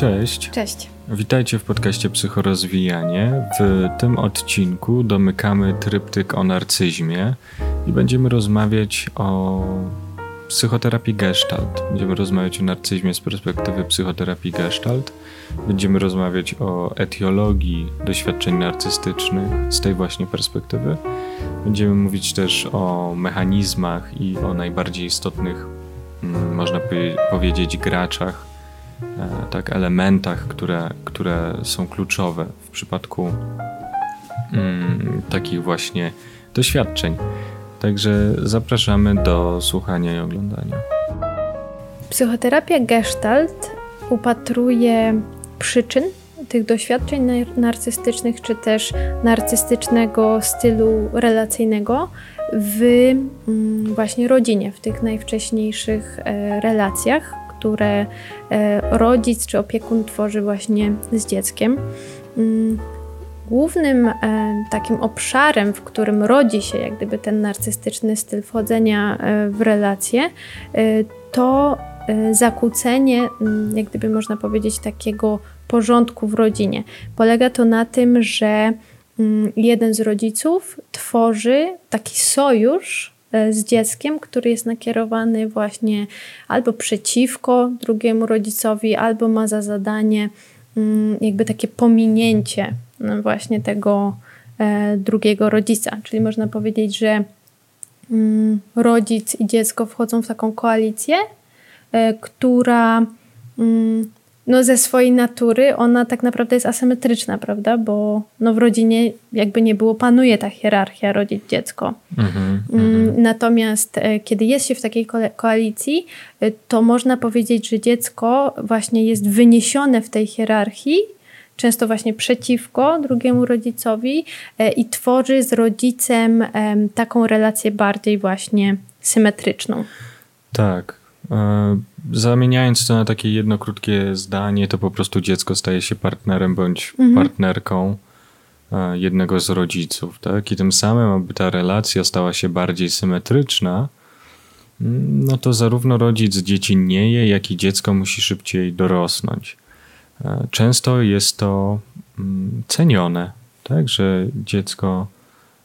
Cześć. Cześć. Witajcie w podcaście Psychorozwijanie. W tym odcinku domykamy tryptyk o narcyzmie i będziemy rozmawiać o psychoterapii Gestalt. Będziemy rozmawiać o narcyzmie z perspektywy psychoterapii Gestalt. Będziemy rozmawiać o etiologii doświadczeń narcystycznych z tej właśnie perspektywy. Będziemy mówić też o mechanizmach i o najbardziej istotnych, mm, można powiedzieć, graczach tak, elementach, które, które są kluczowe w przypadku mm, takich właśnie doświadczeń. Także zapraszamy do słuchania i oglądania. Psychoterapia Gestalt upatruje przyczyn tych doświadczeń narcystycznych, czy też narcystycznego stylu relacyjnego w mm, właśnie rodzinie, w tych najwcześniejszych e, relacjach, które e, rodzic czy opiekun tworzy właśnie z dzieckiem. Mm, głównym e, takim obszarem, w którym rodzi się jak gdyby ten narcystyczny styl wchodzenia e, w relacje, to zakłócenie, mm, jak gdyby można powiedzieć, takiego porządku w rodzinie. Polega to na tym, że mm, jeden z rodziców tworzy taki sojusz z dzieckiem, który jest nakierowany właśnie albo przeciwko drugiemu rodzicowi, albo ma za zadanie mm, jakby takie pominięcie no, właśnie tego e, drugiego rodzica. Czyli można powiedzieć, że mm, rodzic i dziecko wchodzą w taką koalicję, e, która mm, no ze swojej natury ona tak naprawdę jest asymetryczna, prawda? Bo no w rodzinie jakby nie było, panuje ta hierarchia rodzic-dziecko. Mhm, mm, Natomiast e, kiedy jest się w takiej koalicji, e, to można powiedzieć, że dziecko właśnie jest wyniesione w tej hierarchii, często właśnie przeciwko drugiemu rodzicowi e, i tworzy z rodzicem taką relację bardziej właśnie symetryczną. Tak, zamieniając to na takie jedno krótkie zdanie, to po prostu dziecko staje się partnerem bądź mhm. partnerką e, jednego z rodziców, tak? I tym samym, aby ta relacja stała się bardziej symetryczna, mm, no to zarówno rodzic dzieci je, jak i dziecko musi szybciej dorosnąć. E, często jest to mm, cenione, tak? Że dziecko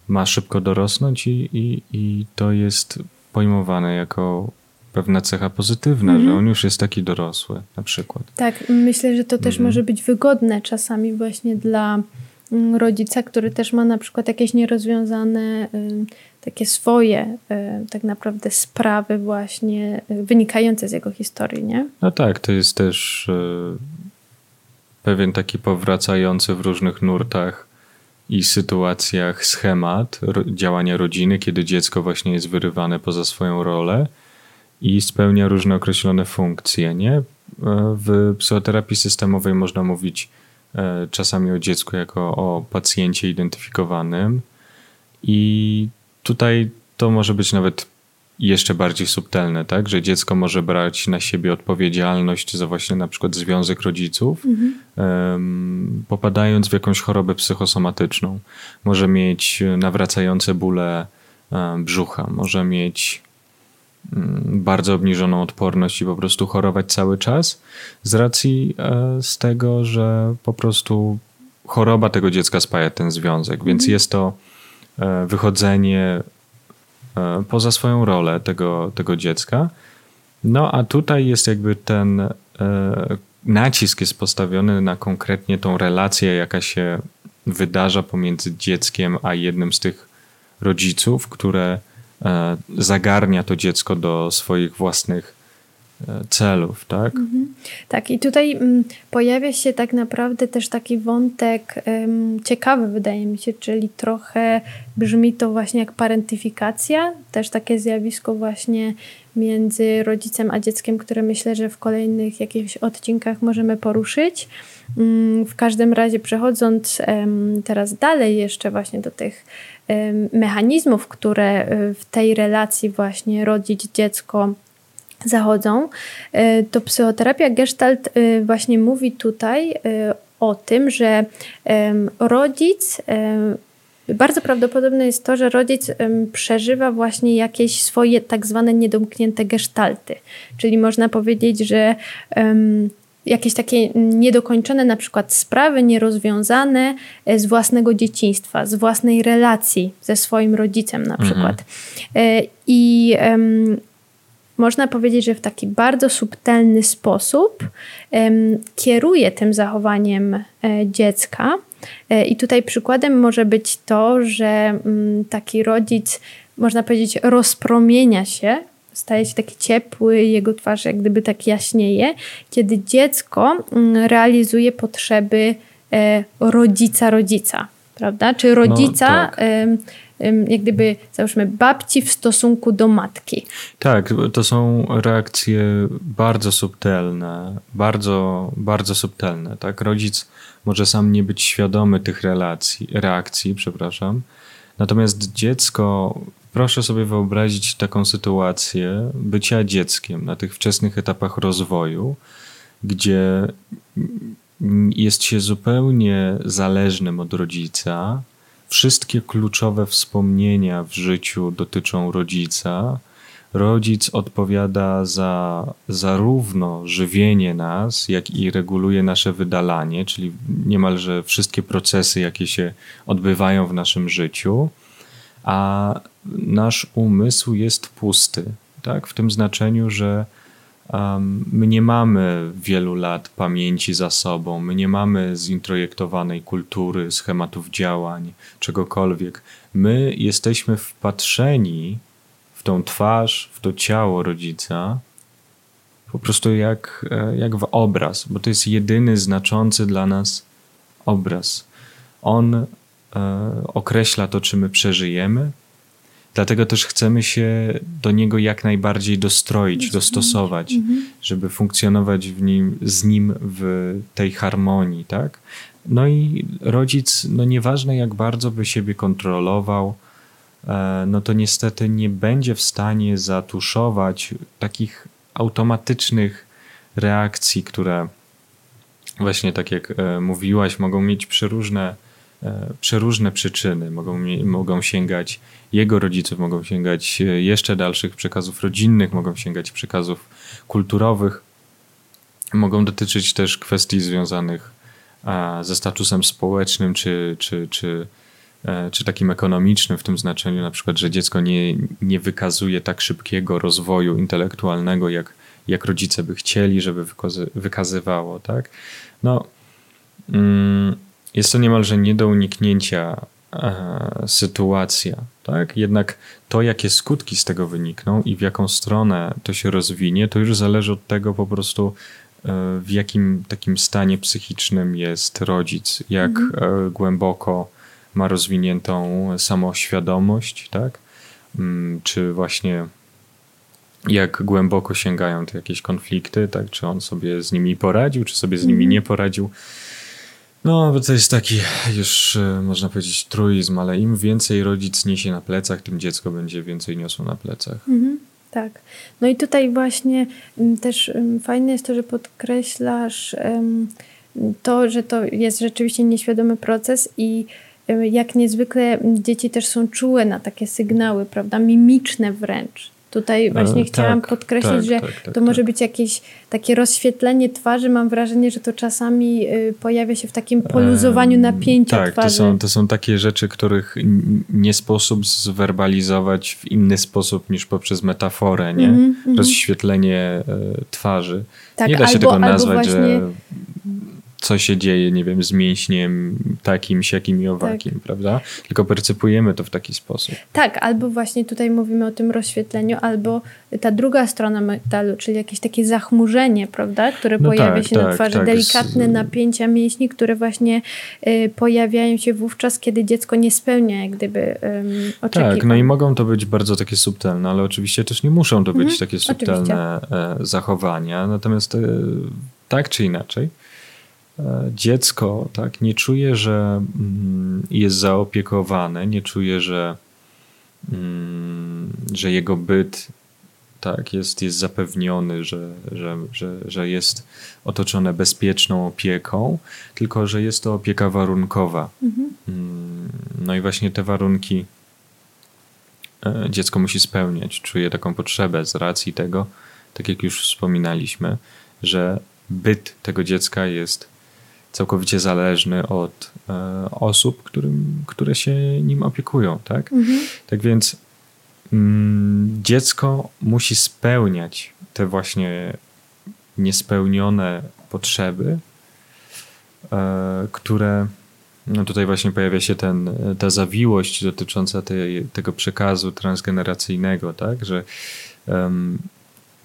ma szybko dorosnąć i, i, i to jest pojmowane jako pewna cecha pozytywna, że mhm. on już jest taki dorosły na przykład. Tak, myślę, że to też mhm. może być wygodne czasami właśnie dla mm, rodzica, który też ma na przykład jakieś nierozwiązane takie swoje y, tak naprawdę sprawy właśnie y, wynikające z jego historii, nie? No tak, to jest też y, pewien taki powracający w różnych nurtach i sytuacjach schemat działania rodziny, kiedy dziecko właśnie jest wyrywane poza swoją rolę i spełnia różne określone funkcje. Nie? E, w psychoterapii systemowej można mówić e, czasami o dziecku jako o pacjencie identyfikowanym, i tutaj to może być nawet jeszcze bardziej subtelne, tak? że dziecko może brać na siebie odpowiedzialność za właśnie na przykład związek rodziców, mhm. um, popadając w jakąś chorobę psychosomatyczną. Może mieć nawracające bóle um, brzucha, może mieć bardzo obniżoną odporność i po prostu chorować cały czas z racji e, z tego, że po prostu choroba tego dziecka spaja ten związek, więc mhm. jest to e, wychodzenie e, poza swoją rolę tego, tego dziecka. No a tutaj jest jakby ten nacisk jest postawiony na konkretnie tą relację, jaka się wydarza pomiędzy dzieckiem a jednym z tych rodziców, które zagarnia to dziecko do swoich własnych e, celów, tak? Mhm. Tak, i tutaj mm, pojawia się tak naprawdę też taki wątek ciekawy, wydaje mi się, czyli trochę brzmi to właśnie jak parentyfikacja, też takie zjawisko właśnie między rodzicem a dzieckiem, które myślę, że w kolejnych jakichś odcinkach możemy poruszyć. Mm, w każdym razie, przechodząc teraz dalej, jeszcze właśnie do tych mechanizmów, które e, w tej relacji właśnie rodzic-dziecko zachodzą, e, to psychoterapia Gestalt e, właśnie mówi tutaj o tym, że rodzic bardzo prawdopodobne jest to, że rodzic przeżywa właśnie jakieś swoje tak zwane niedomknięte gestalty. Czyli można powiedzieć, że jakieś takie niedokończone na przykład sprawy, nierozwiązane e, z własnego dzieciństwa, z własnej relacji ze swoim rodzicem na mhm. przykład. Mhm. I można powiedzieć, że w taki bardzo subtelny sposób kieruje tym zachowaniem e, dziecka. E, I tutaj przykładem może być to, że um, taki rodzic, można powiedzieć, rozpromienia się staje się taki ciepły, jego twarz jak gdyby tak jaśnieje, kiedy dziecko mm, realizuje potrzeby e, rodzica rodzica, prawda? Czy rodzica, no, tak. Jak gdyby, załóżmy, babci w stosunku do matki. Tak, to są reakcje bardzo subtelne, bardzo, bardzo subtelne, tak? Rodzic może sam nie być świadomy tych relacji, reakcji, przepraszam, Natomiast dziecko Proszę sobie wyobrazić taką sytuację bycia dzieckiem na tych wczesnych etapach rozwoju, gdzie jest się zupełnie zależnym od rodzica. Wszystkie kluczowe wspomnienia w życiu dotyczą rodzica. Rodzic odpowiada za zarówno żywienie nas, jak i reguluje nasze wydalanie, czyli niemalże wszystkie procesy, jakie się odbywają w naszym życiu a nasz umysł jest pusty. Tak? W tym znaczeniu, że um, my nie mamy wielu lat pamięci za sobą, my nie mamy zintrojektowanej kultury, schematów działań, czegokolwiek. My jesteśmy wpatrzeni w tą twarz, w to ciało rodzica, po prostu jak, e, jak w obraz, bo to jest jedyny znaczący dla nas obraz. On E, określa to, czy my przeżyjemy. Dlatego też chcemy się do niego jak najbardziej dostroić, dostosować, mhm. żeby funkcjonować w nim, z nim w tej harmonii, tak? No i rodzic, no nieważne jak bardzo by siebie kontrolował, e, no to niestety nie będzie w stanie zatuszować takich automatycznych reakcji, które właśnie tak jak e, mówiłaś, mogą mieć przeróżne przeróżne przyczyny. Mogą, mogą sięgać jego rodziców, mogą sięgać e, jeszcze dalszych przekazów rodzinnych, mogą sięgać przekazów kulturowych. Mogą dotyczyć też kwestii związanych ze statusem społecznym czy, czy, czy, e, czy takim ekonomicznym, w tym znaczeniu na przykład, że dziecko nie, nie wykazuje tak szybkiego rozwoju intelektualnego, jak, jak rodzice by chcieli, żeby wykazywało. Tak? No, mm, jest to niemalże nie do uniknięcia e, sytuacja, tak? Jednak to, jakie skutki z tego wynikną i w jaką stronę to się rozwinie, to już zależy od tego po prostu, e, w jakim takim stanie psychicznym jest rodzic, jak mhm. e, głęboko ma rozwiniętą samoświadomość, tak? Mm, czy właśnie jak głęboko sięgają te jakieś konflikty, tak? Czy on sobie z nimi poradził, czy sobie z nimi mhm. nie poradził. No, to jest taki już, e, można powiedzieć, truizm, ale im więcej rodzic niesie na plecach, tym dziecko będzie więcej niosło na plecach. Mhm, tak. No i tutaj właśnie mm, też mm, fajne jest to, że podkreślasz to, że to jest rzeczywiście nieświadomy proces i jak niezwykle dzieci też są czułe na takie sygnały, prawda, mimiczne wręcz. Tutaj właśnie e, chciałam tak, podkreślić, tak, że tak, tak to może tak. być jakieś takie rozświetlenie twarzy. Mam wrażenie, że to czasami y, pojawia się w takim poluzowaniu napięcia tak, twarzy. To są, to są takie rzeczy, których nie sposób zwerbalizować w inny sposób niż poprzez metaforę, nie? Mm -hmm, Rozświetlenie twarzy. Tak, nie da się albo, tego nazwać, właśnie... że co się dzieje, nie wiem, z mięśniem takim, siakim i owakim, tak. prawda? Tylko percypujemy to w taki sposób. Tak, albo właśnie tutaj mówimy o tym rozświetleniu, albo ta druga strona metalu, czyli jakieś takie zachmurzenie, prawda, które no pojawia tak, się tak, na twarzy, tak, delikatne napięcia mięśni, które właśnie y, pojawiają się wówczas, kiedy dziecko nie spełnia jak gdyby y, oczekiwań. Tak, no i mogą to być bardzo takie subtelne, ale oczywiście też nie muszą to być mhm, takie subtelne oczywiście. zachowania, natomiast y, tak czy inaczej, E, dziecko tak, nie czuje, że mm, jest zaopiekowane, nie czuje, że, mm, że jego byt tak, jest, jest zapewniony, że, że, że, że jest otoczone bezpieczną opieką, tylko że jest to opieka warunkowa. Mhm. Mm, no i właśnie te warunki e, dziecko musi spełniać. Czuje taką potrzebę z racji tego, tak jak już wspominaliśmy, że byt tego dziecka jest całkowicie zależny od e, osób, którym, które się nim opiekują, tak? Mhm. Tak więc mm, dziecko musi spełniać te właśnie niespełnione potrzeby, e, które no tutaj właśnie pojawia się ten, ta zawiłość dotycząca tej, tego przekazu transgeneracyjnego, tak, że um,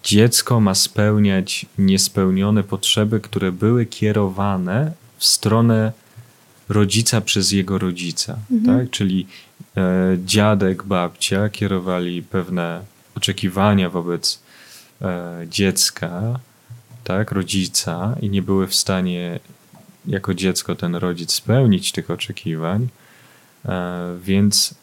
dziecko ma spełniać niespełnione potrzeby, które były kierowane w stronę rodzica przez jego rodzica, mhm. tak, czyli e, dziadek, babcia kierowali pewne oczekiwania wobec e, dziecka, tak, rodzica i nie były w stanie jako dziecko ten rodzic spełnić tych oczekiwań, e, więc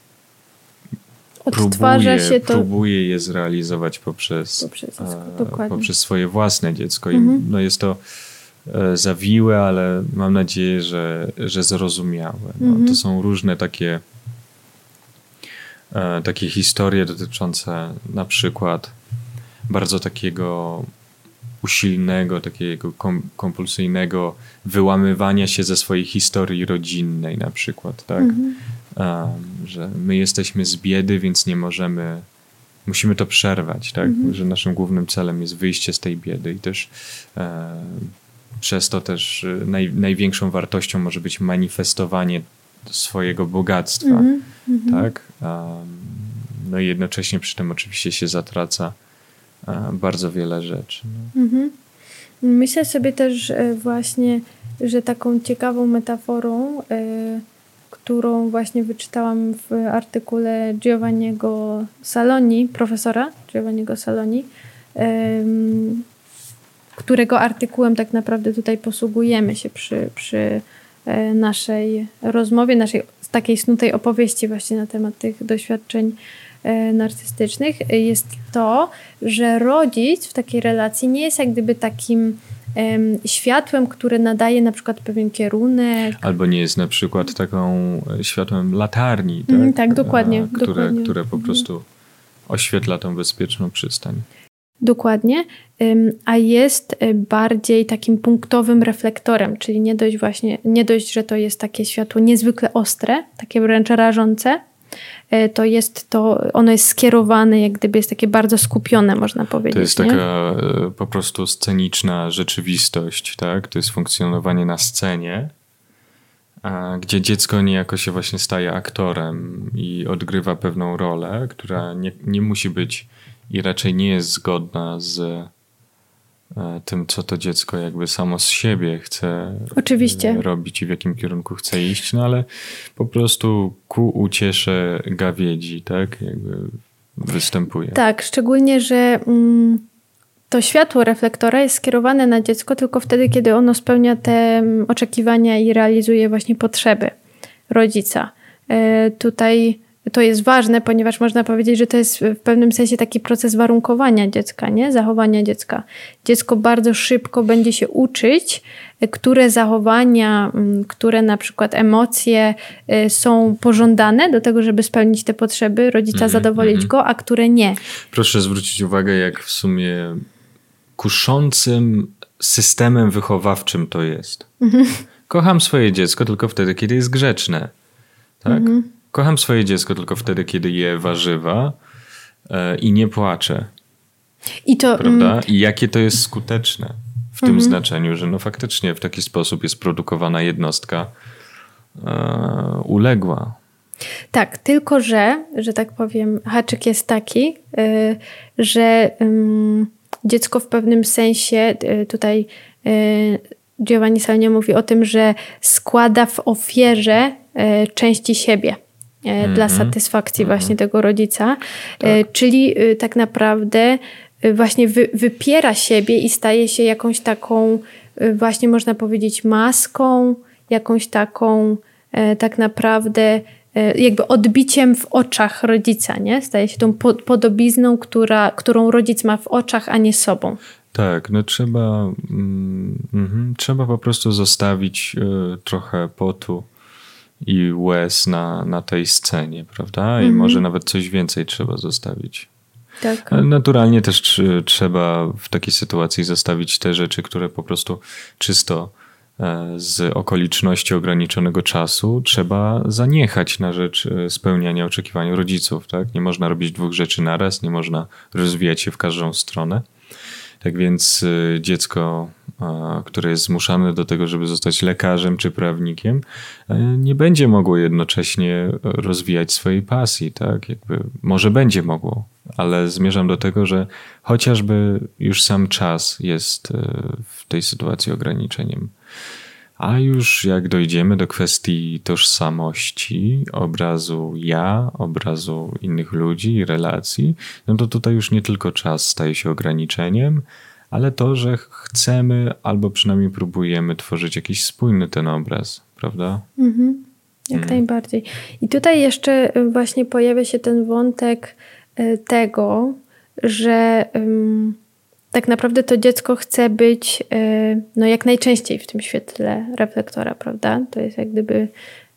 próbuje, się to... próbuje je zrealizować poprzez, poprzez, e, poprzez swoje własne dziecko. Mhm. I no jest to e, zawiłe, ale mam nadzieję, że, że zrozumiałe. No, mhm. To są różne takie, takie historie dotyczące na przykład bardzo takiego usilnego, takiego kom, kompulsyjnego wyłamywania się ze swojej historii rodzinnej na przykład, tak? Mhm. Że my jesteśmy z biedy, więc nie możemy, musimy to przerwać, tak? Mhm. Że naszym głównym celem jest wyjście z tej biedy i też e, przez to też e, naj, największą wartością może być manifestowanie swojego bogactwa, mhm. mhm. tak? No i jednocześnie przy tym oczywiście się zatraca bardzo wiele rzeczy. No. Mhm. Myślę sobie też właśnie, że taką ciekawą metaforą, e, którą właśnie wyczytałam w artykule Giovanniego Saloni, profesora Giovanniego Saloni, którego artykułem tak naprawdę tutaj posługujemy się przy, przy e, naszej rozmowie, naszej takiej snutej opowieści właśnie na temat tych doświadczeń E, narcystycznych. Jest to, że rodzic w takiej relacji nie jest jak gdyby takim światłem, które nadaje na przykład pewien kierunek. Albo nie jest na przykład taką e, światłem latarni, tak, mm, tak dokładnie, które, dokładnie. które po mhm. prostu oświetla tą bezpieczną przystań. Dokładnie, a jest e, bardziej takim punktowym reflektorem, czyli nie dość właśnie, nie dość, że to jest takie światło niezwykle ostre, takie wręcz rażące, E, to jest to, ono jest skierowane, jak gdyby jest takie bardzo skupione, można powiedzieć. To jest nie? taka e, po prostu sceniczna rzeczywistość, tak? To jest funkcjonowanie na scenie, gdzie dziecko niejako się właśnie staje aktorem i odgrywa pewną rolę, która nie, nie musi być i raczej nie jest zgodna z E, tym, co to dziecko jakby samo z siebie chce Oczywiście. E, robić i w jakim kierunku chce iść, no ale po prostu ku uciesze gawiedzi, tak, jakby występuje. Tak, szczególnie, że mm, to światło reflektora jest skierowane na dziecko tylko wtedy, kiedy ono spełnia te mm, oczekiwania i realizuje właśnie potrzeby rodzica. E, tutaj to jest ważne, ponieważ można powiedzieć, że to jest w pewnym sensie taki proces warunkowania dziecka, nie? zachowania dziecka. Dziecko bardzo szybko będzie się uczyć, które zachowania, mm, które na przykład emocje y, są pożądane do tego, żeby spełnić te potrzeby, rodzica mm, zadowolić mm. go, a które nie. Proszę zwrócić uwagę, jak w sumie kuszącym systemem wychowawczym to jest. Mhm. Kocham swoje dziecko tylko wtedy, kiedy jest grzeczne. Tak? Mhm Kocham swoje dziecko tylko wtedy, kiedy je warzywa e, i nie płacze. I to. Prawda? Mm, I jakie to jest skuteczne w tym mm -hmm. znaczeniu, że no faktycznie w taki sposób jest produkowana jednostka e, uległa. Tak, tylko że, że tak powiem, haczyk jest taki, y, że y, dziecko w pewnym sensie y, tutaj Giovanni Salnie mówi o tym, że składa w ofierze części siebie. E, dla mhm. satysfakcji mm -hmm. właśnie tego rodzica. E, tak. Czyli y, tak naprawdę y, właśnie wy, wypiera siebie i staje się jakąś taką y, właśnie można powiedzieć maską, jakąś taką e, tak naprawdę jakby odbiciem w oczach rodzica, nie? Staje się tą podobizną, która, którą rodzic ma w oczach, a nie sobą. Tak, no trzeba, mm, mm, trzeba po prostu zostawić y, trochę potu i łez na, na tej scenie, prawda? I mhm. może nawet coś więcej trzeba zostawić. Tak. Naturalnie też trzeba w takiej sytuacji zostawić te rzeczy, które po prostu czysto e, z okoliczności ograniczonego czasu trzeba zaniechać na rzecz e, spełniania oczekiwań rodziców. Tak? Nie można robić dwóch rzeczy naraz, nie można rozwijać się w każdą stronę. Tak więc y, dziecko, które jest zmuszane do tego, żeby zostać lekarzem czy prawnikiem, y, nie będzie mogło jednocześnie rozwijać swojej pasji, tak? Jakby może będzie mogło, ale zmierzam do tego, że chociażby już sam czas jest y, w tej sytuacji ograniczeniem. A już jak dojdziemy do kwestii tożsamości, obrazu ja, obrazu innych ludzi i relacji, no to tutaj już nie tylko czas staje się ograniczeniem, ale to, że chcemy albo przynajmniej próbujemy tworzyć jakiś spójny ten obraz, prawda? Mhm, jak mhm. najbardziej. I tutaj jeszcze właśnie pojawia się ten wątek y, tego, że tak naprawdę to dziecko chce być e, no, jak najczęściej w tym świetle reflektora, prawda? To jest jak gdyby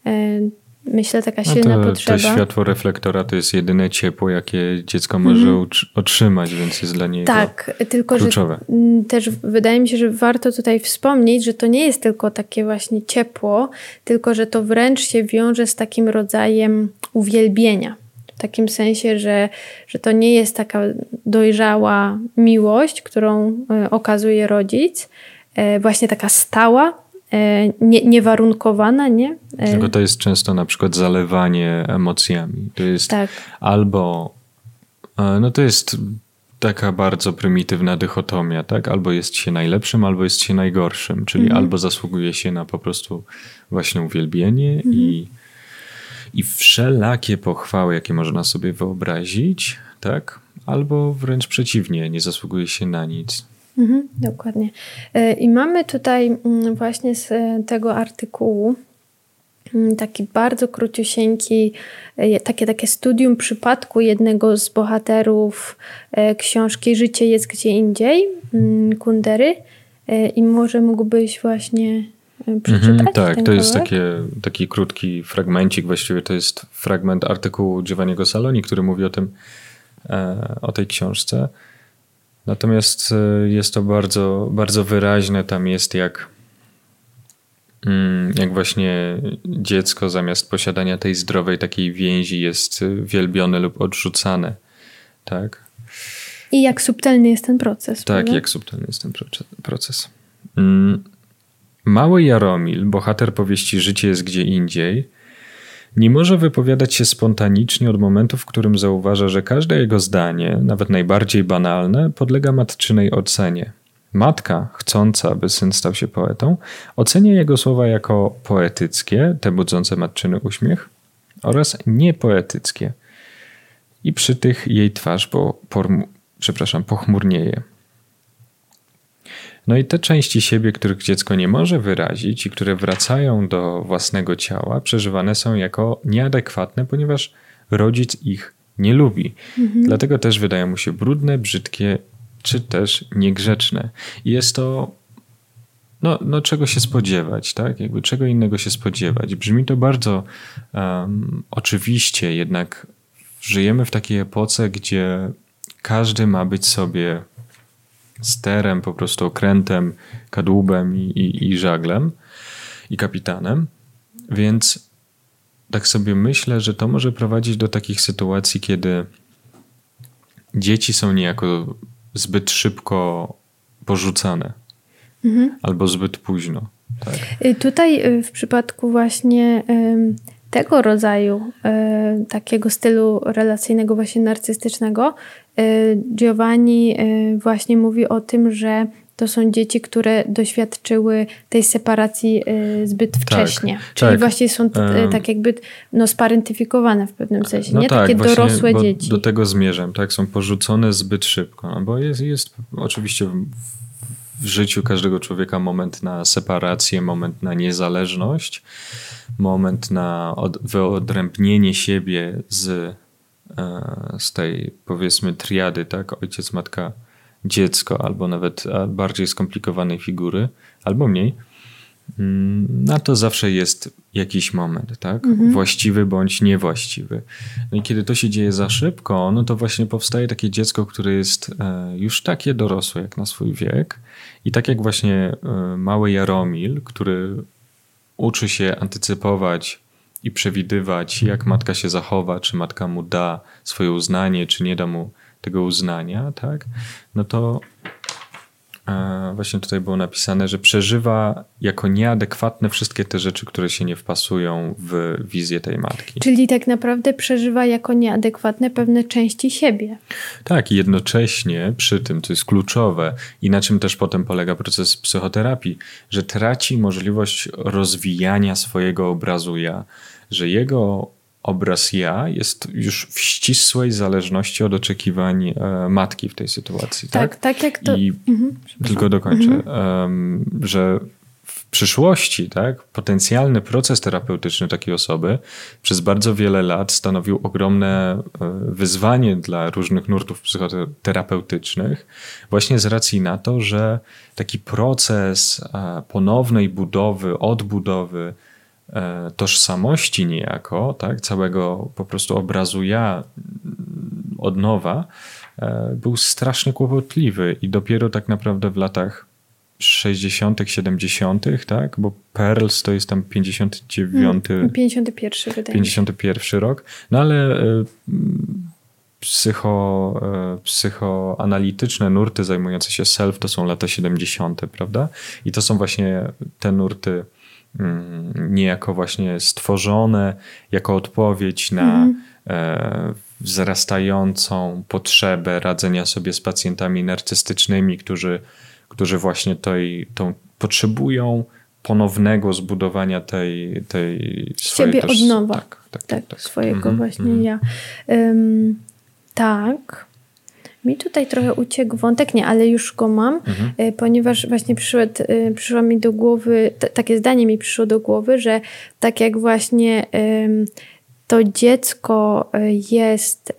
e, myślę taka silna no to, potrzeba. To światło reflektora to jest jedyne ciepło, jakie dziecko może mhm. otrzymać, więc jest dla niego Tak, tylko kluczowe. że też wydaje mi się, że warto tutaj wspomnieć, że to nie jest tylko takie właśnie ciepło, tylko że to wręcz się wiąże z takim rodzajem uwielbienia. W takim sensie, że, że to nie jest taka dojrzała miłość, którą e, okazuje rodzic, e, właśnie taka stała, e, nie, niewarunkowana, nie? Tylko to jest często na przykład zalewanie emocjami. To jest tak. albo, no to jest taka bardzo prymitywna dychotomia, tak? Albo jest się najlepszym, albo jest się najgorszym, czyli mhm. albo zasługuje się na po prostu właśnie uwielbienie mhm. i i wszelakie pochwały, jakie można sobie wyobrazić, tak? Albo wręcz przeciwnie, nie zasługuje się na nic. Mhm, dokładnie. E, I mamy tutaj mm, właśnie z e, tego artykułu mm, taki bardzo króciusieńki, e, takie, takie studium przypadku jednego z bohaterów książki Życie jest gdzie indziej, mm, Kundery. I może mógłbyś właśnie E, przeczytać? Mhm, tak, to jest takie, taki krótki fragmencik, właściwie to jest fragment artykułu Giovanniego Saloni, który mówi o tym, e, o tej książce. Natomiast e, jest to bardzo, bardzo wyraźne, tam jest jak, mm, jak właśnie dziecko zamiast posiadania tej zdrowej takiej więzi jest wielbione lub odrzucane. Tak? I jak subtelny jest ten proces. Tak, prawda? jak subtelny jest ten proces. Mm. Mały Jaromil, bohater powieści Życie jest gdzie indziej, nie może wypowiadać się spontanicznie od momentu, w którym zauważa, że każde jego zdanie, nawet najbardziej banalne, podlega matczynej ocenie. Matka, chcąca, by syn stał się poetą, ocenia jego słowa jako poetyckie, te budzące matczyny uśmiech, oraz niepoetyckie. I przy tych jej twarz, bo przepraszam, pochmurnieje. No i te części siebie, których dziecko nie może wyrazić i które wracają do własnego ciała, przeżywane są jako nieadekwatne, ponieważ rodzic ich nie lubi. Mhm. Dlatego też wydają mu się brudne, brzydkie czy też niegrzeczne. I jest to no, no czego się spodziewać, tak? Jakby czego innego się spodziewać. Brzmi to bardzo um, oczywiście, jednak żyjemy w takiej epoce, gdzie każdy ma być sobie sterem, po prostu okrętem, kadłubem i, i, i żaglem i kapitanem. Więc tak sobie myślę, że to może prowadzić do takich sytuacji, kiedy dzieci są niejako zbyt szybko porzucane mhm. albo zbyt późno. Tak? Y, tutaj y, w przypadku właśnie tego rodzaju y, takiego stylu relacyjnego, właśnie narcystycznego, Giovanni y, właśnie mówi o tym, że to są dzieci, które doświadczyły tej separacji y, zbyt tak, wcześnie. Tak, Czyli tak. właśnie są tak jakby no, sparentyfikowane w pewnym sensie, no nie? Tak, Takie dorosłe dzieci. Do tego zmierzam, tak? Są porzucone zbyt szybko, no bo jest, jest oczywiście w, w życiu każdego człowieka moment na separację, moment na niezależność, moment na od, wyodrębnienie siebie z E, z tej powiedzmy triady, tak? Ojciec, matka, dziecko, albo nawet bardziej skomplikowanej figury, albo mniej. mm, na to zawsze jest jakiś moment, tak? Mhm. Właściwy bądź niewłaściwy. No i kiedy to się dzieje za szybko, no to właśnie powstaje takie dziecko, które jest e, już takie dorosłe jak na swój wiek. I tak jak właśnie e, mały Jaromil, który uczy się antycypować i przewidywać, jak matka się zachowa, czy matka mu da swoje uznanie, czy nie da mu tego uznania, tak? No to właśnie tutaj było napisane, że przeżywa jako nieadekwatne wszystkie te rzeczy, które się nie wpasują w wizję tej matki. Czyli tak naprawdę przeżywa jako nieadekwatne pewne części siebie. Tak, i jednocześnie przy tym, co jest kluczowe i na czym też potem polega proces psychoterapii, że traci możliwość rozwijania swojego obrazu ja, że jego obraz ja jest już w ścisłej zależności od oczekiwań e, matki w tej sytuacji. Tak, tak, tak jak to. I mhm, tylko dokończę, mhm. że w przyszłości, tak, potencjalny proces terapeutyczny takiej osoby przez bardzo wiele lat stanowił ogromne e, wyzwanie dla różnych nurtów psychoterapeutycznych, właśnie z racji na to, że taki proces e, ponownej budowy, odbudowy, tożsamości niejako, tak, całego po prostu obrazu ja od nowa, e, był strasznie kłopotliwy i dopiero tak naprawdę w latach 60., 70., tak? Bo Pearls to jest tam 59. 51 wydaje 51 rok. No ale e, psycho, psychoanalityczne nurty zajmujące się self to są lata 70., prawda? I to są właśnie te nurty Mm, niejako właśnie stworzone jako odpowiedź na mhm. E, wzrastającą potrzebę radzenia sobie z pacjentami narcystycznymi, którzy, którzy właśnie tej, tą potrzebują ponownego zbudowania tej, tej swojej Siebie od nowa. Tak, tak, tak, tak. swojego mhm, właśnie mhm. ja. Um, tak. Mi tutaj trochę uciekł wątek, nie, ale już go mam, mhm. E, ponieważ właśnie przyszedł, e, przyszło mi do głowy, t- takie zdanie mi przyszło do głowy, że tak jak właśnie to dziecko e, jest,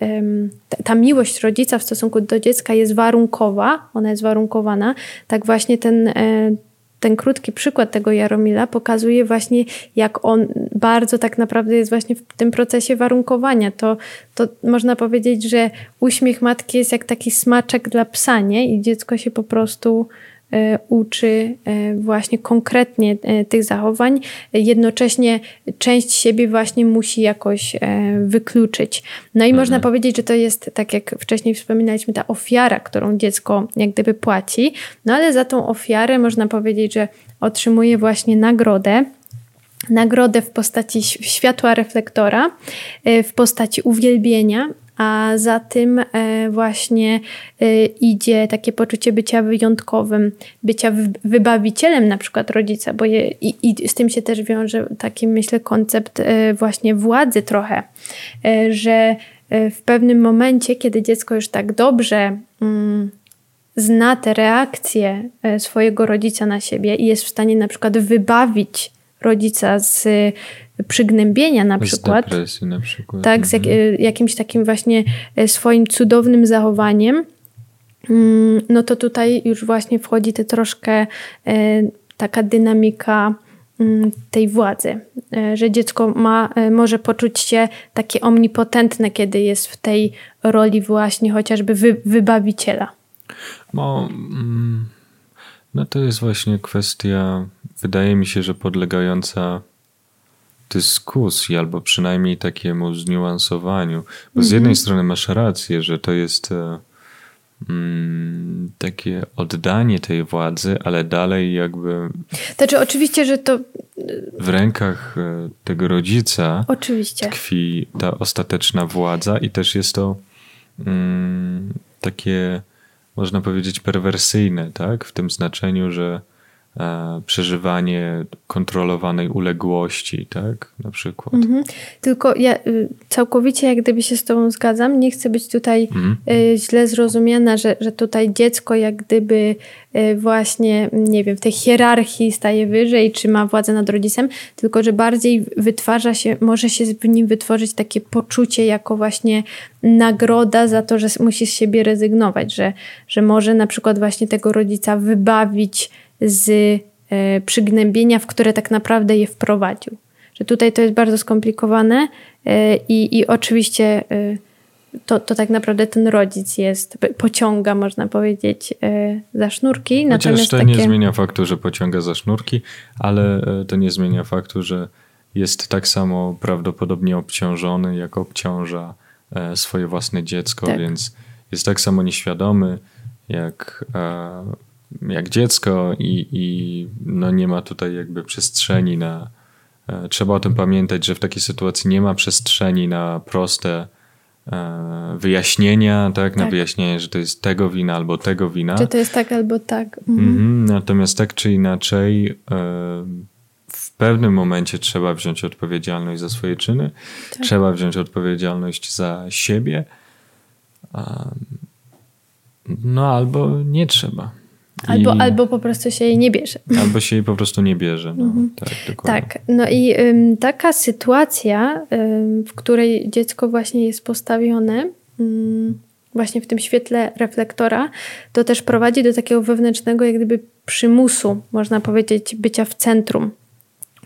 ta miłość rodzica w stosunku do dziecka jest warunkowa, ona jest warunkowana, tak właśnie ten ten krótki przykład tego Jaromila pokazuje właśnie, jak on bardzo tak naprawdę jest właśnie w tym procesie warunkowania. To, to można powiedzieć, że uśmiech matki jest jak taki smaczek dla psa, nie? I dziecko się po prostu uczy e, właśnie konkretnie e, tych zachowań, jednocześnie część siebie właśnie musi jakoś wykluczyć. No i mhm. można powiedzieć, że to jest, tak jak wcześniej wspominaliśmy, ta ofiara, którą dziecko jak gdyby płaci, no ale za tą ofiarę można powiedzieć, że otrzymuje właśnie nagrodę nagrodę w postaci światła reflektora, w postaci uwielbienia a za tym e, właśnie e, idzie takie poczucie bycia wyjątkowym, bycia wybawicielem na przykład rodzica, bo je, i, i z tym się też wiąże taki, myślę, koncept e, właśnie władzy trochę, że w pewnym momencie, kiedy dziecko już tak dobrze mm, zna te reakcje swojego rodzica na siebie i jest w stanie na przykład wybawić rodzica z przygnębienia na przykład. Z depresji na przykład. Tak, z jak, mhm. e, jakimś takim właśnie e, swoim cudownym zachowaniem, mm, no to tutaj już właśnie wchodzi te troszkę e, taka dynamika mm, tej władzy, że dziecko ma, może poczuć się takie omnipotentne, kiedy jest w tej roli właśnie chociażby wy, wybawiciela. No, no to jest właśnie kwestia, wydaje mi się, że podlegająca dyskusji, albo przynajmniej takiemu zniuansowaniu. Bo z jednej mhm. strony masz rację, że to jest e, mm, takie oddanie tej władzy, ale dalej jakby. Znaczy, oczywiście, że to. W rękach e, tego rodzica oczywiście. tkwi ta ostateczna władza, i też jest to mm, takie, można powiedzieć, perwersyjne, tak? W tym znaczeniu, że E, przeżywanie kontrolowanej uległości, tak, na przykład. Mhm. Tylko ja y, całkowicie jak gdyby się z tobą zgadzam, nie chcę być tutaj mhm. Y, źle zrozumiana, że, że tutaj dziecko jak gdyby y, właśnie, nie wiem, w tej hierarchii staje wyżej, czy ma władzę nad rodzicem, tylko że bardziej wytwarza się, może się w nim wytworzyć takie poczucie jako właśnie nagroda za to, że musi z siebie rezygnować, że, że może na przykład właśnie tego rodzica wybawić z e, przygnębienia, w które tak naprawdę je wprowadził. Że tutaj to jest bardzo skomplikowane e, i, i oczywiście to, to tak naprawdę ten rodzic jest, pociąga, można powiedzieć, za sznurki. Chociaż Natomiast to takie... nie zmienia faktu, że pociąga za sznurki, ale to nie zmienia faktu, że jest tak samo prawdopodobnie obciążony, jak obciąża swoje własne dziecko, tak. więc jest tak samo nieświadomy jak, e, jak dziecko i, i no nie ma tutaj jakby przestrzeni na. E, trzeba o tym pamiętać, że w takiej sytuacji nie ma przestrzeni na proste e, wyjaśnienia, tak? Na tak. wyjaśnienie, że to jest tego wina albo tego wina. Czy to jest tak albo tak. Mhm. Mhm. Natomiast tak czy inaczej w pewnym momencie trzeba wziąć odpowiedzialność za swoje czyny, tak. trzeba wziąć odpowiedzialność za siebie no albo nie trzeba. Albo, I... albo po prostu się jej nie bierze. Albo się jej po prostu nie bierze. No, mhm. tak, dokładnie. tak, no i ym, taka sytuacja, ym, w której dziecko właśnie jest postawione ym, właśnie w tym świetle reflektora, to też prowadzi do takiego wewnętrznego jak gdyby przymusu, można powiedzieć, bycia w centrum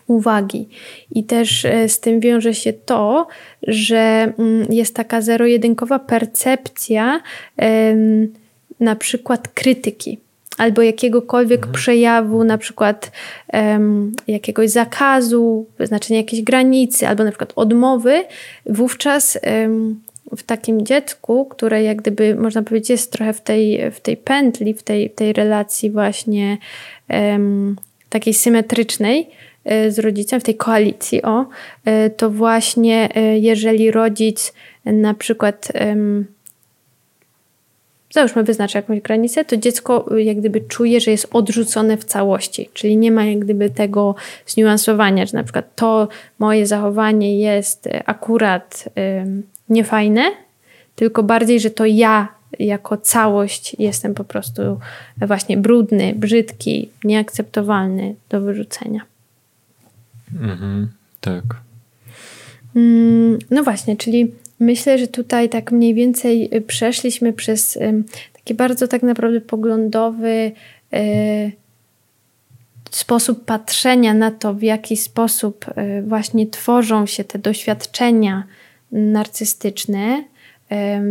uwagi. I też e, z tym wiąże się to, że jest taka zero-jedynkowa percepcja na przykład krytyki albo jakiegokolwiek mhm. przejawu, na przykład um, jakiegoś zakazu, wyznaczenia jakiejś granicy, albo na przykład odmowy, wówczas um, w takim dziecku, które jak gdyby można powiedzieć jest trochę w tej, w tej pętli, w tej, tej relacji właśnie um, takiej symetrycznej, Y, z rodzicem, w tej koalicji, o, y, to właśnie y, jeżeli rodzic na przykład załóżmy wyznacza jakąś granicę, to dziecko jak gdyby czuje, że jest odrzucone w całości, czyli nie ma jak gdyby tego zniuansowania, że na przykład to moje zachowanie jest akurat niefajne, tylko bardziej, że to ja jako całość jestem po prostu właśnie brudny, brzydki, nieakceptowalny do wyrzucenia. Mhm, tak. Mm, no właśnie, czyli myślę, że tutaj tak mniej więcej y, przeszliśmy przez taki bardzo tak naprawdę poglądowy y, sposób patrzenia na to, w jaki sposób y, właśnie tworzą się te doświadczenia narcystyczne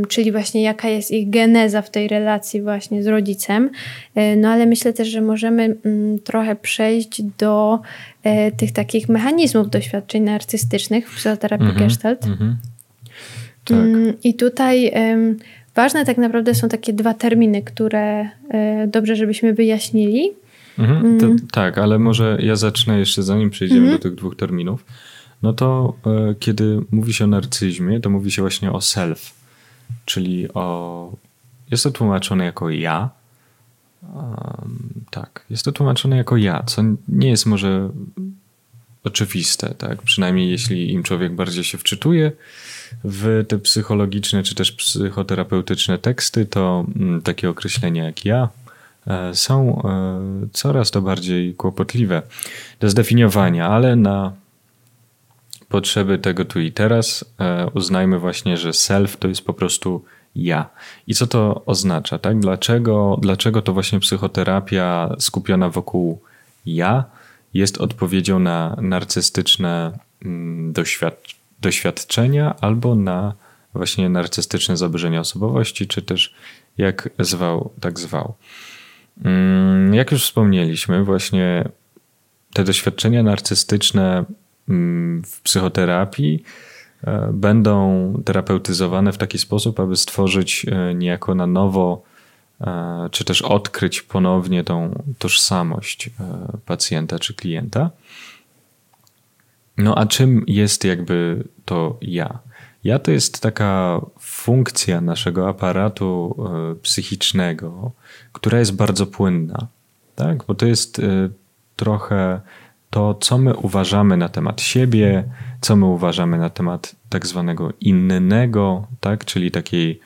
czyli właśnie jaka jest ich geneza w tej relacji właśnie z rodzicem. No ale myślę też, że możemy trochę przejść do tych takich mechanizmów doświadczeń narcystycznych w psychoterapii mm -hmm, Gestalt. Mm -hmm. Tak. I tutaj ważne tak naprawdę są takie dwa terminy, które e, dobrze, żebyśmy wyjaśnili. Mhm, to, tak, ale może ja zacznę jeszcze zanim przejdziemy mhm. do tych dwóch terminów. No to e, kiedy mówi się o narcyzmie, to mówi się właśnie o self czyli o. Jest to tłumaczone jako ja. Um, tak, jest to tłumaczone jako ja, co nie jest może oczywiste, tak? Przynajmniej jeśli im człowiek bardziej się wczytuje w te psychologiczne czy też psychoterapeutyczne teksty, to mm, takie określenia jak ja e, są e, coraz to bardziej kłopotliwe do zdefiniowania, ale na potrzeby tego tu i teraz e, uznajmy właśnie, że self to jest po prostu ja. I co to oznacza, tak? Dlaczego, dlaczego to właśnie psychoterapia skupiona wokół ja jest odpowiedzią na narcystyczne mm, doświad doświadczenia albo na właśnie narcystyczne zaburzenia osobowości, czy też jak zwał, tak zwał. Mm, jak już wspomnieliśmy, właśnie te doświadczenia narcystyczne Mm, w psychoterapii e, będą terapeutyzowane w taki sposób, aby stworzyć e, niejako na nowo, czy też odkryć ponownie tą tożsamość pacjenta czy klienta. No a czym jest jakby to ja? Ja to jest taka funkcja naszego aparatu psychicznego, która jest bardzo płynna, tak? bo to jest trochę to, co my uważamy na temat siebie, co my uważamy na temat tak zwanego innego, tak? czyli takiej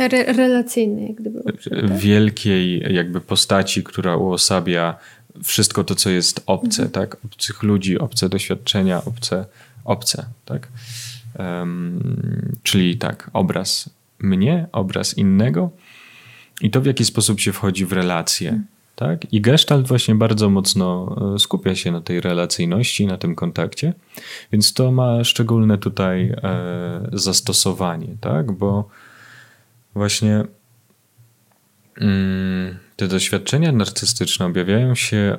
e, re relacyjnej, jak gdyby. Tak? Wielkiej jakby postaci, która uosabia wszystko to, co jest obce, mhm. tak? Obcych ludzi, obce doświadczenia, obce, obce, tak? Um, czyli tak, obraz mnie, obraz innego i to, w jaki sposób się wchodzi w relacje. Mhm Tak? I gestalt właśnie bardzo mocno e, skupia się na tej relacyjności, na tym kontakcie, więc to ma szczególne tutaj e, zastosowanie, tak? bo właśnie mm, te doświadczenia narcystyczne objawiają się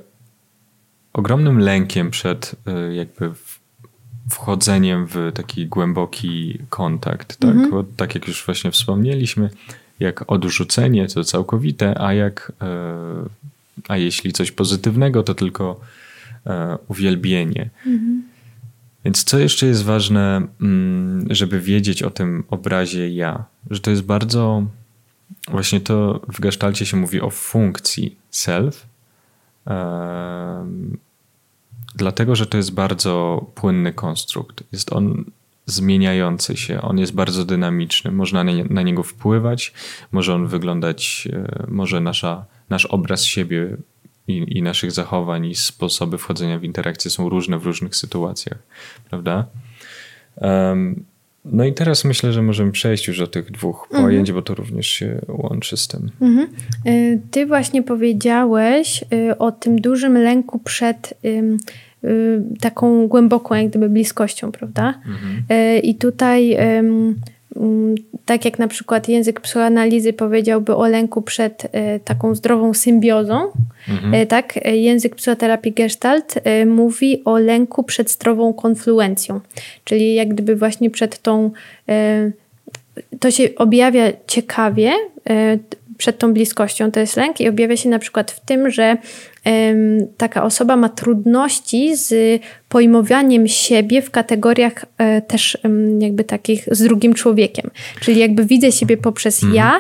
ogromnym lękiem przed e, jakby wchodzeniem w taki głęboki kontakt. Tak? Mhm. Bo, tak jak już właśnie wspomnieliśmy, jak odrzucenie to całkowite, a jak a jeśli coś pozytywnego, to tylko e, uwielbienie. Mhm. Więc co jeszcze jest ważne, mm, żeby wiedzieć o tym obrazie ja? Że to jest bardzo, właśnie to w gestalcie się mówi o funkcji self, dlatego że to jest bardzo płynny konstrukt. Jest on zmieniający się, on jest bardzo dynamiczny, można na niego wpływać, może on wyglądać, e, może nasza nasz obraz siebie i, i, naszych zachowań i sposoby wchodzenia w interakcję są różne w różnych sytuacjach, prawda? No i teraz myślę, że możemy przejść już do tych dwóch mhm. pojęć, bo to również się łączy z tym. Mhm. Y, ty właśnie powiedziałeś y, o tym dużym lęku przed y, taką głęboką, jak gdyby bliskością, prawda? Mhm. I tutaj tak jak na przykład język psychoanalizy powiedziałby o lęku przed e, taką zdrową symbiozą, mhm. E, tak e, język psychoterapii gestalt mówi o lęku przed zdrową konfluencją, czyli jak gdyby właśnie przed tą to się objawia ciekawie przed tą bliskością, to jest lęk i objawia się na przykład w tym, że taka osoba ma trudności z pojmowaniem siebie w kategoriach e, też jakby takich z drugim człowiekiem. Czyli jakby widzę siebie poprzez mhm. ja,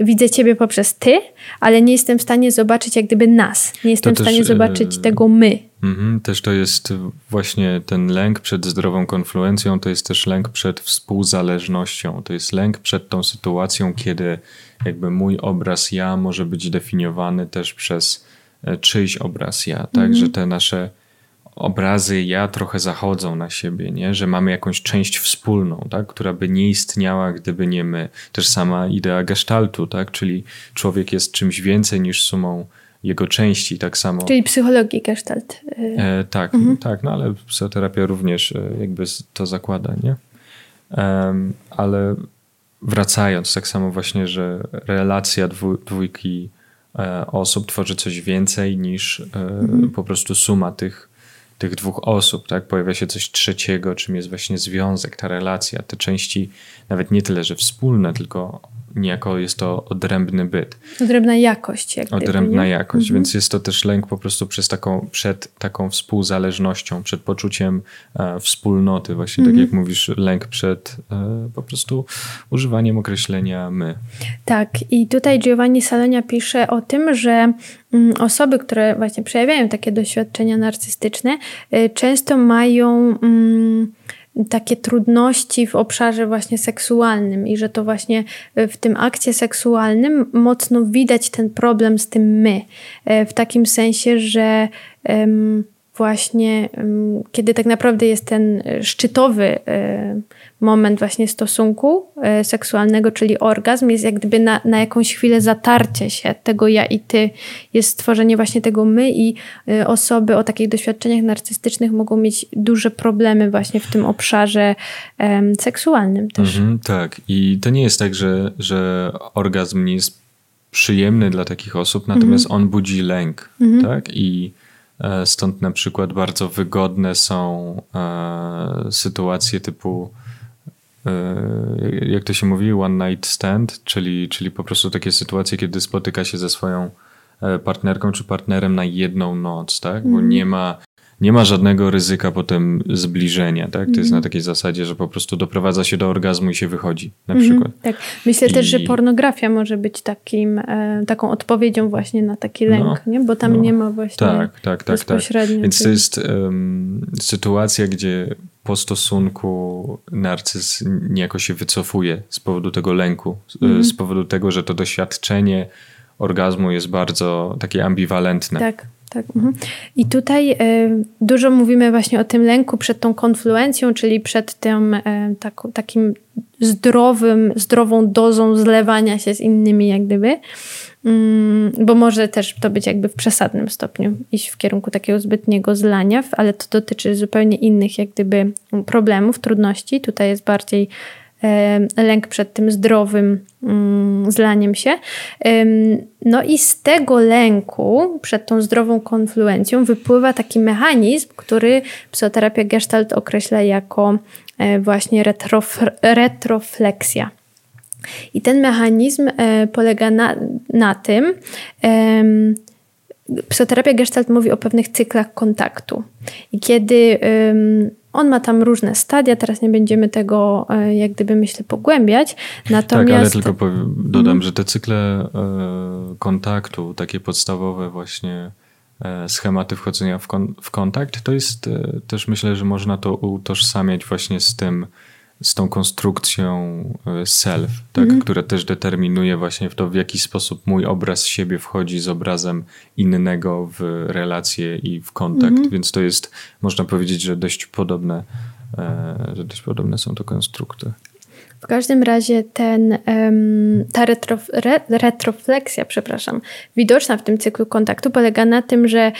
widzę ciebie poprzez ty, ale nie jestem w stanie zobaczyć jak gdyby nas. Nie jestem w stanie zobaczyć e, tego my. Mhm, też to jest właśnie ten lęk przed zdrową konfluencją, to jest też lęk przed współzależnością. To jest lęk przed tą sytuacją, kiedy jakby mój obraz ja może być definiowany też przez czyjś obraz ja, tak, mm że te nasze obrazy ja trochę zachodzą na siebie, nie? że mamy jakąś część wspólną, tak? która by nie istniała, gdyby nie my. Też sama idea gestaltu, tak? czyli człowiek jest czymś więcej niż sumą jego części, tak samo. Czyli psychologii gestalt. E, tak, mhm. tak, no ale psychoterapia również e, jakby to zakłada, nie? ale wracając, tak samo właśnie, że relacja dwójki e, osób tworzy coś więcej niż e, mhm. po prostu suma tych, tych dwóch osób, tak? Pojawia się coś trzeciego, czym jest właśnie związek, ta relacja, te części nawet nie tyle, że wspólne, tylko niejako jest to odrębny byt. Odrębna jakość. Jak Odrębna gdyby, jakość, mhm. więc jest to też lęk po prostu przez taką, przed taką współzależnością, przed poczuciem e, wspólnoty. Właśnie tak mhm. tak jak mówisz, lęk przed e, po prostu używaniem określenia my. Tak i tutaj Giovanni Salonia pisze o tym, że mm, osoby, które właśnie przejawiają takie doświadczenia narcystyczne, y, często mają... Mm, takie trudności w obszarze właśnie seksualnym i że to właśnie e, w tym akcie seksualnym mocno widać ten problem z tym my. E, w takim sensie, że właśnie kiedy tak naprawdę jest ten e, szczytowy moment właśnie stosunku e, seksualnego, czyli orgazm, jest jak gdyby na, na jakąś chwilę zatarcie się tego ja i ty, jest stworzenie właśnie tego my i e, osoby o takich doświadczeniach narcystycznych mogą mieć duże problemy właśnie w tym obszarze um, seksualnym też. Mhm, tak i to nie jest tak, że, że orgazm nie jest przyjemny dla takich osób, natomiast mhm. on budzi lęk, mhm. tak? I e, Stąd na przykład bardzo wygodne są e, sytuacje typu E, jak to się mówi, one night stand, czyli, czyli po prostu takie sytuacje, kiedy spotyka się ze swoją e, partnerką czy partnerem na jedną noc, tak? Bo mhm. nie ma nie ma żadnego ryzyka potem zbliżenia, tak? To jest na mhm. takiej zasadzie, że po prostu doprowadza się do orgazmu i się wychodzi, na mm przykład. Tak. Myślę I... też, że pornografia może być takim, e, taką odpowiedzią właśnie na taki lęk, no, nie? Bo tam no. nie ma właśnie tak, tak, tak, tak. Więc to jest um, sytuacja, gdzie po stosunku narcyz niejako się wycofuje z powodu tego lęku, mm z powodu tego, że to doświadczenie orgazmu jest bardzo takie ambiwalentne. Tak. Tak. Mhm. I tutaj y, dużo mówimy właśnie o tym lęku przed tą konfluencją, czyli przed tym tak, takim zdrowym, zdrową dozą zlewania się z innymi, jak gdyby. Mm, bo może też to być jakby w przesadnym stopniu, iść w kierunku takiego zbytniego zlania, ale to dotyczy zupełnie innych jak gdyby problemów, trudności. Tutaj jest bardziej lęk przed tym zdrowym mm, zlaniem się. No i z tego lęku przed tą zdrową konfluencją wypływa taki mechanizm, który psychoterapia gestalt określa jako e, właśnie retrof retrofleksja. I ten mechanizm e, polega na, na tym, psychoterapia gestalt mówi o pewnych cyklach kontaktu. I kiedy on ma tam różne stadia, teraz nie będziemy tego e, jak gdyby myślę pogłębiać. Natomiast... Tak, ale tylko powiem, dodam, mm. że te cykle e, kontaktu, takie podstawowe właśnie schematy wchodzenia w, kon w kontakt, to jest też myślę, że można to utożsamiać właśnie z tym, z tą konstrukcją e, self, tak, mhm. która też determinuje właśnie w to, w jaki sposób mój obraz siebie wchodzi z obrazem innego w relacje i w kontakt. Mhm. Więc to jest, można powiedzieć, że dość podobne, e, że dość podobne są to konstrukty. W każdym razie ten, ta retrof, re, retrofleksja, przepraszam, widoczna w tym cyklu kontaktu polega na tym, że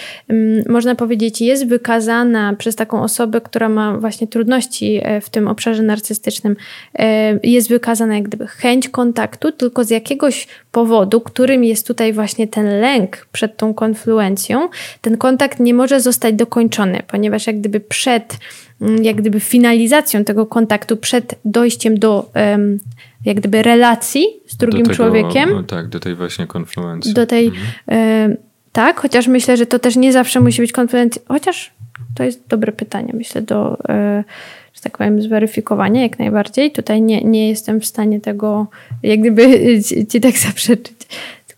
można powiedzieć jest wykazana przez taką osobę, która ma właśnie trudności e, w tym obszarze narcystycznym, e, jest wykazana jak gdyby chęć kontaktu, tylko z jakiegoś powodu, którym jest tutaj właśnie ten lęk przed tą konfluencją, ten kontakt nie może zostać dokończony, ponieważ jak gdyby przed jak gdyby finalizacją tego kontaktu przed dojściem do jak gdyby relacji z drugim tego, człowiekiem. No tak, do tej właśnie konfluencji. Do tej, mhm. tak, chociaż myślę, że to też nie zawsze musi być konfluencja, chociaż to jest dobre pytanie, myślę, do, e, że tak powiem, zweryfikowania jak najbardziej. Tutaj nie, nie jestem w stanie tego jak gdyby ci, ci tak zaprzeczyć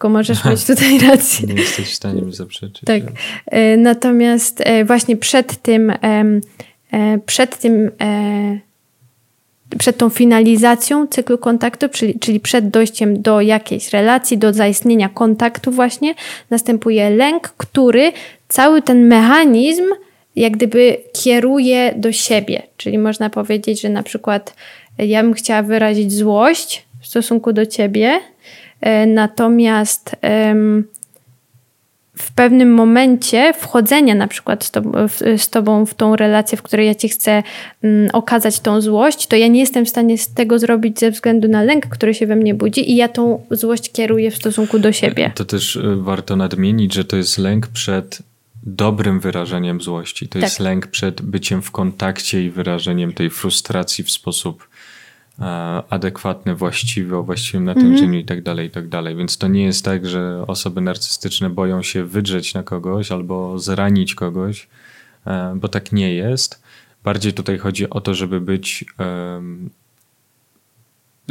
tylko możesz mieć tutaj rację. Nie jesteś w stanie mi zaprzeczyć. Tak. E, natomiast e, właśnie przed tym E, przed tym, e, przed tą finalizacją cyklu kontaktu, czyli, czyli przed dojściem do jakiejś relacji, do zaistnienia kontaktu właśnie, następuje lęk, który cały ten mechanizm jak gdyby kieruje do siebie. Czyli można powiedzieć, że na przykład ja bym chciała wyrazić złość w stosunku do ciebie, e, natomiast w pewnym momencie wchodzenia na przykład z, to, z Tobą w tą relację, w której ja Ci chcę mm, okazać tą złość, to ja nie jestem w stanie z tego zrobić ze względu na lęk, który się we mnie budzi i ja tą złość kieruję w stosunku do siebie. To też y, warto nadmienić, że to jest lęk przed dobrym wyrażeniem złości. To tak. jest lęk przed byciem w kontakcie i wyrażeniem tej frustracji w sposób adekwatny, właściwy, o właściwym natężeniu mm -hmm. i tak dalej, i tak dalej. Więc to nie jest tak, że osoby narcystyczne boją się wydrzeć na kogoś albo zranić kogoś, e, bo tak nie jest. Bardziej tutaj chodzi o to, żeby być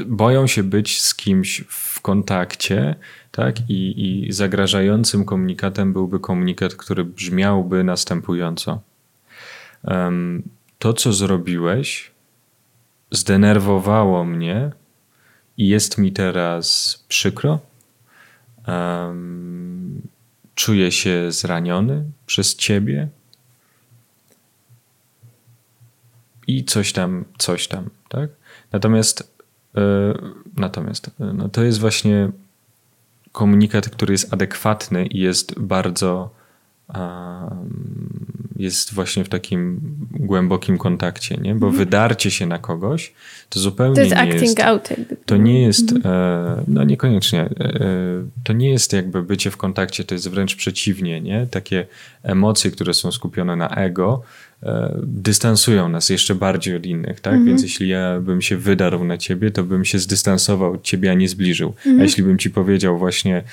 boją się być z kimś w kontakcie, tak? I, I zagrażającym komunikatem byłby komunikat, który brzmiałby następująco. To, co zrobiłeś, zdenerwowało mnie i jest mi teraz przykro. Um, czuję się zraniony przez ciebie. I coś tam, coś tam, tak? Natomiast, yy, natomiast yy, no to jest właśnie komunikat, który jest adekwatny i jest bardzo jest właśnie w takim głębokim kontakcie, nie? Bo mhm. wydarcie się na kogoś to zupełnie to jest nie acting jest, out. To nie jest, mhm. e, no niekoniecznie, e, to nie jest jakby bycie w kontakcie, to jest wręcz przeciwnie, nie? Takie emocje, które są skupione na ego, e, dystansują nas jeszcze bardziej od innych, tak? Mhm. Więc jeśli ja bym się wydarł na ciebie, to bym się zdystansował od ciebie, a nie zbliżył. A jeśli bym ci powiedział właśnie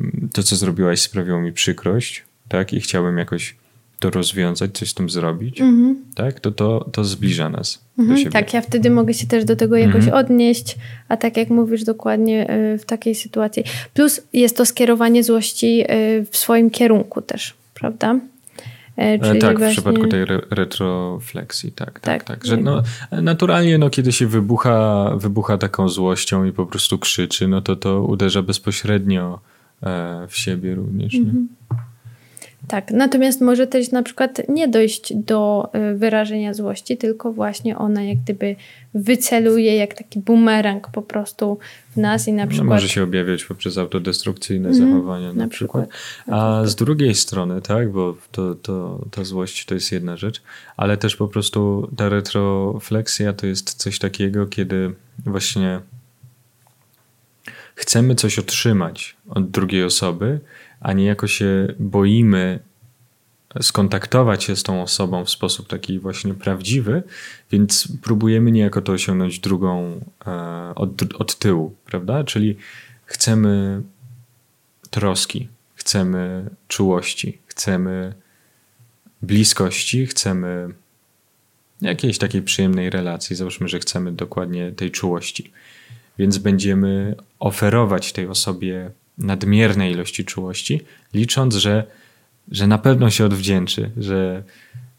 mm, to, co zrobiłaś sprawiło mi przykrość, tak? I chciałbym jakoś to rozwiązać, coś z tym zrobić, mm-hmm. tak? To, to, to zbliża nas mm-hmm. do mhm. siebie. Tak, ja wtedy mogę się też do tego jakoś mm-hmm. odnieść, a tak jak mówisz dokładnie y, w takiej sytuacji. Plus jest to skierowanie złości y, w swoim kierunku też, prawda? E, e, tak, właśnie... w przypadku tej re retrofleksji, tak, tak, tak. tak. Że no, naturalnie, no, kiedy się wybucha, wybucha taką złością i po prostu krzyczy, no to to uderza bezpośrednio e, w siebie również. Nie? Tak, natomiast może też na przykład nie dojść do y, wyrażenia złości, tylko właśnie ona jak gdyby wyceluje jak taki bumerang po prostu w nas i na no, przykład... No może się objawiać poprzez autodestrukcyjne mm, zachowania na, na przykład. przykład. A z drugiej strony, tak, bo to, to, ta złość to jest jedna rzecz, ale też po prostu ta retrofleksja to jest coś takiego, kiedy właśnie chcemy coś otrzymać od drugiej osoby, a niejako się boimy skontaktować się z tą osobą w sposób taki właśnie prawdziwy, więc próbujemy niejako to osiągnąć drugą e, od, od tyłu, prawda? Czyli chcemy troski, chcemy czułości, chcemy bliskości, chcemy jakiejś takiej przyjemnej relacji. Załóżmy, że chcemy dokładnie tej czułości. Więc będziemy oferować tej osobie nadmiernej ilości czułości, licząc, że, że na pewno się odwdzięczy, że,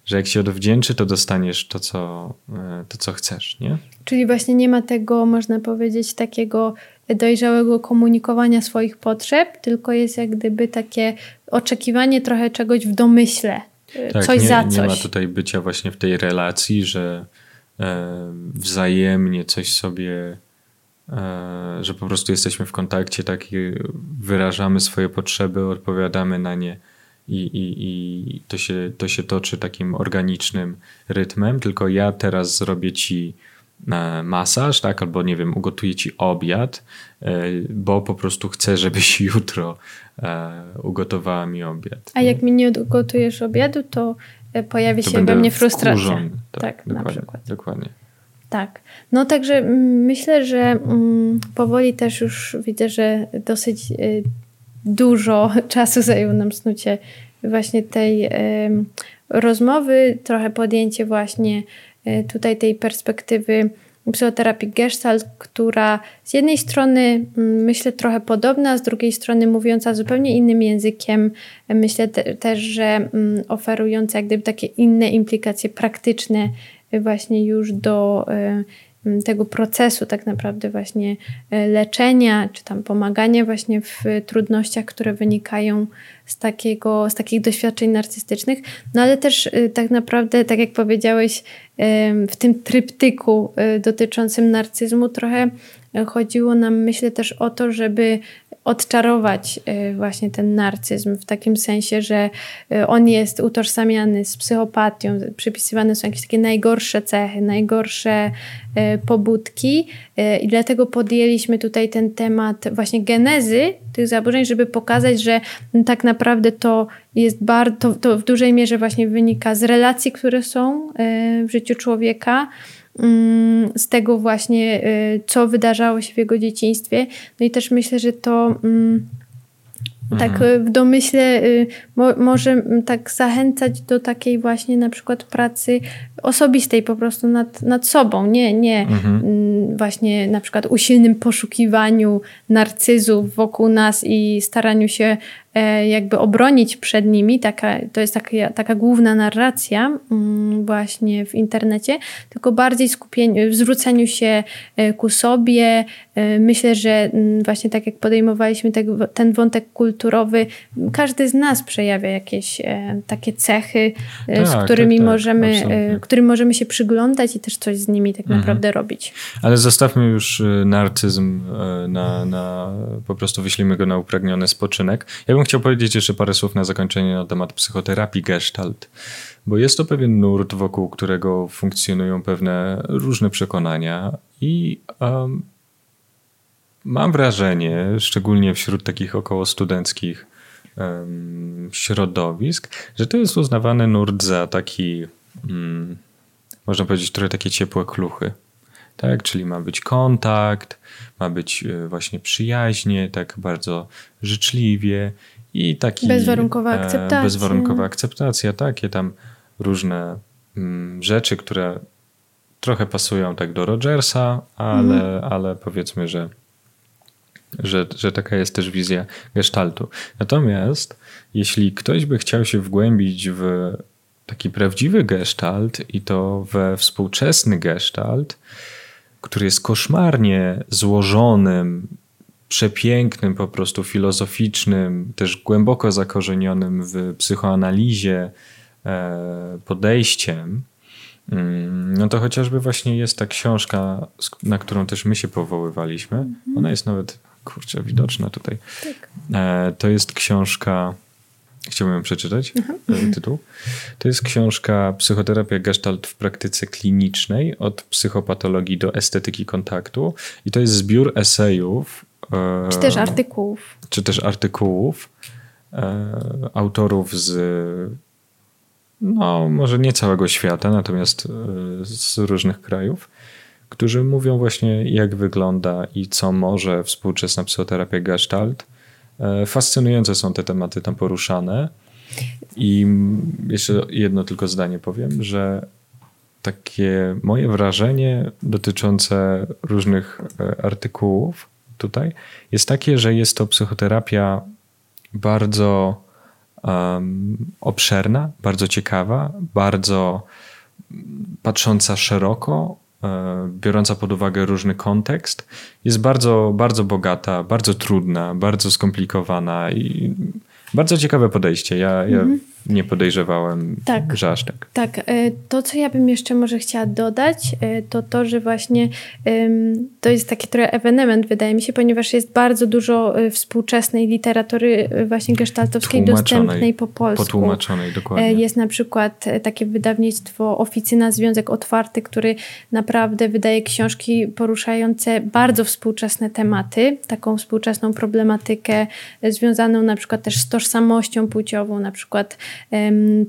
że jak się odwdzięczy, to dostaniesz to co, e, to, co chcesz, nie? Czyli właśnie nie ma tego, można powiedzieć, takiego dojrzałego komunikowania swoich potrzeb, tylko jest jak gdyby takie oczekiwanie trochę czegoś w domyśle. E, tak, coś nie, za coś. Nie ma tutaj bycia właśnie w tej relacji, że e, wzajemnie coś sobie że po prostu jesteśmy w kontakcie, tak i wyrażamy swoje potrzeby, odpowiadamy na nie i, i, i to, się, to się toczy takim organicznym rytmem, tylko ja teraz zrobię ci e, masaż, tak, albo nie wiem, ugotuję ci obiad, e, bo po prostu chcę, żebyś jutro ugotowała mi obiad. A jak mi nie ugotujesz obiadu, to pojawi to się we mnie frustracja. Tak, tak na przykład. Dokładnie. Tak. No także myślę, że powoli też już widzę, że dosyć y, dużo czasu zajęło nam snucie właśnie tej rozmowy, trochę podjęcie właśnie y, tutaj tej perspektywy psychoterapii Gestalt, która z jednej strony myślę trochę podobna, z drugiej strony mówiąca zupełnie innym językiem. Myślę te, też, że oferująca jak gdyby takie inne implikacje praktyczne właśnie już do e, tego procesu tak naprawdę właśnie e, leczenia, czy tam pomagania właśnie w trudnościach, które wynikają z, takiego, z takich doświadczeń narcystycznych, no ale też e, tak naprawdę, tak jak powiedziałeś, w tym tryptyku dotyczącym narcyzmu trochę chodziło nam, myślę, też o to, żeby odczarować y, właśnie ten narcyzm w takim sensie, że y, on jest utożsamiany z psychopatią, przypisywane są jakieś takie najgorsze cechy, najgorsze y, pobudki i dlatego podjęliśmy tutaj ten temat właśnie genezy tych zaburzeń, żeby pokazać, że tak naprawdę to jest bardzo, to, to w dużej mierze właśnie wynika z relacji, które są w życiu człowieka, Mm, z tego właśnie, y, co wydarzało się w jego dzieciństwie. No i też myślę, że to mm, tak mhm. w domyśle y, mo, może tak zachęcać do takiej właśnie na przykład pracy osobistej po prostu nad, nad sobą, nie, nie mhm. Mm, właśnie na przykład usilnym poszukiwaniu narcyzów wokół nas i staraniu się jakby obronić przed nimi, taka, to jest taka, taka główna narracja mm, właśnie w internecie, tylko bardziej skupieniu, zwróceniu się e, ku sobie. E, myślę, że mm, właśnie tak jak podejmowaliśmy ten wątek kulturowy, każdy z nas przejawia jakieś takie cechy, tak, z którymi tak, tak, możemy, którym możemy się przyglądać i też coś z nimi tak mhm. naprawdę robić. Ale zostawmy już narcyzm na, na po prostu wyślijmy go na upragniony spoczynek. Ja bym chciał powiedzieć jeszcze parę słów na zakończenie na temat psychoterapii Gestalt, bo jest to pewien nurt, wokół którego funkcjonują pewne różne przekonania i um, mam wrażenie, szczególnie wśród takich około studenckich um, środowisk, że to jest uznawany nurt za taki, um, można powiedzieć, trochę takie ciepłe kluchy. Tak, czyli ma być kontakt, ma być e, właśnie przyjaźnie, tak bardzo życzliwie i taki... Bezwarunkowa e, akceptacja. Bezwarunkowa akceptacja, takie tam różne mm, rzeczy, które trochę pasują tak do Rogersa, ale, mhm. ale powiedzmy, że, że, że taka jest też wizja gestaltu. Natomiast jeśli ktoś by chciał się wgłębić w taki prawdziwy gestalt i to we współczesny gestalt, który jest koszmarnie złożonym przepięknym, po prostu filozoficznym, też głęboko zakorzenionym w psychoanalizie e, podejściem, mm, no to chociażby właśnie jest ta książka, na którą też my się powoływaliśmy. Mhm. Ona jest nawet, kurczę, widoczna tutaj. Tak. E, to jest książka Chciałbym ją przeczytać, mhm. tytuł. To jest książka Psychoterapia Gestalt w praktyce klinicznej od psychopatologii do estetyki kontaktu i to jest zbiór esejów. E, czy też artykułów. Czy też artykułów e, autorów z no może nie całego świata, natomiast e, z różnych krajów, którzy mówią właśnie jak wygląda i co może współczesna psychoterapia Gestalt E, fascynujące są te tematy tam poruszane. I jeszcze jedno tylko zdanie powiem, że takie moje wrażenie dotyczące różnych e, artykułów tutaj jest takie, że jest to psychoterapia bardzo um, obszerna, bardzo ciekawa, bardzo patrząca szeroko, E, biorąca pod uwagę różny kontekst, jest bardzo, bardzo bogata, bardzo trudna, bardzo skomplikowana i bardzo ciekawe podejście. Ja, ja mhm nie podejrzewałem, tak, że aż tak. Tak, e, to co ja bym jeszcze może chciała dodać, e, to to, że właśnie to jest taki trochę ewenement, wydaje mi się, ponieważ jest bardzo dużo e, współczesnej literatury właśnie gestaltowskiej dostępnej po polsku. Potłumaczonej, dokładnie. Jest na przykład takie wydawnictwo Oficyna Związek Otwarty, który naprawdę wydaje książki poruszające bardzo współczesne tematy, taką współczesną problematykę związaną na przykład też z tożsamością płciową, na przykład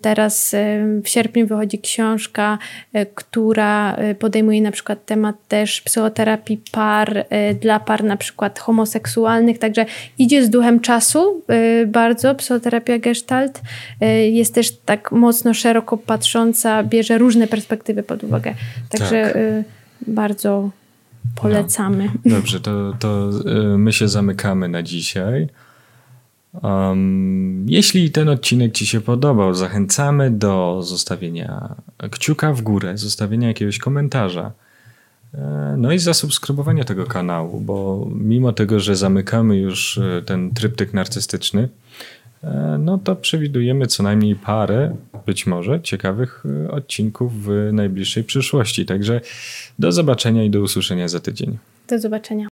Teraz w sierpniu wychodzi książka, e, która e, podejmuje na przykład temat też psychoterapii par, e, dla par na przykład homoseksualnych, także idzie z duchem czasu bardzo psychoterapia gestalt. Jest też tak mocno szeroko patrząca, bierze różne perspektywy pod uwagę. Także tak. bardzo polecamy. No. Dobrze, to, to my się zamykamy na dzisiaj. Um, jeśli ten odcinek Ci się podobał, zachęcamy do zostawienia kciuka w górę, zostawienia jakiegoś komentarza. E, no i zasubskrybowania tego kanału, bo mimo tego, że zamykamy już e, ten tryptyk narcystyczny, e, no to przewidujemy co najmniej parę, być może, ciekawych odcinków w najbliższej przyszłości. Także do zobaczenia i do usłyszenia za tydzień. Do zobaczenia.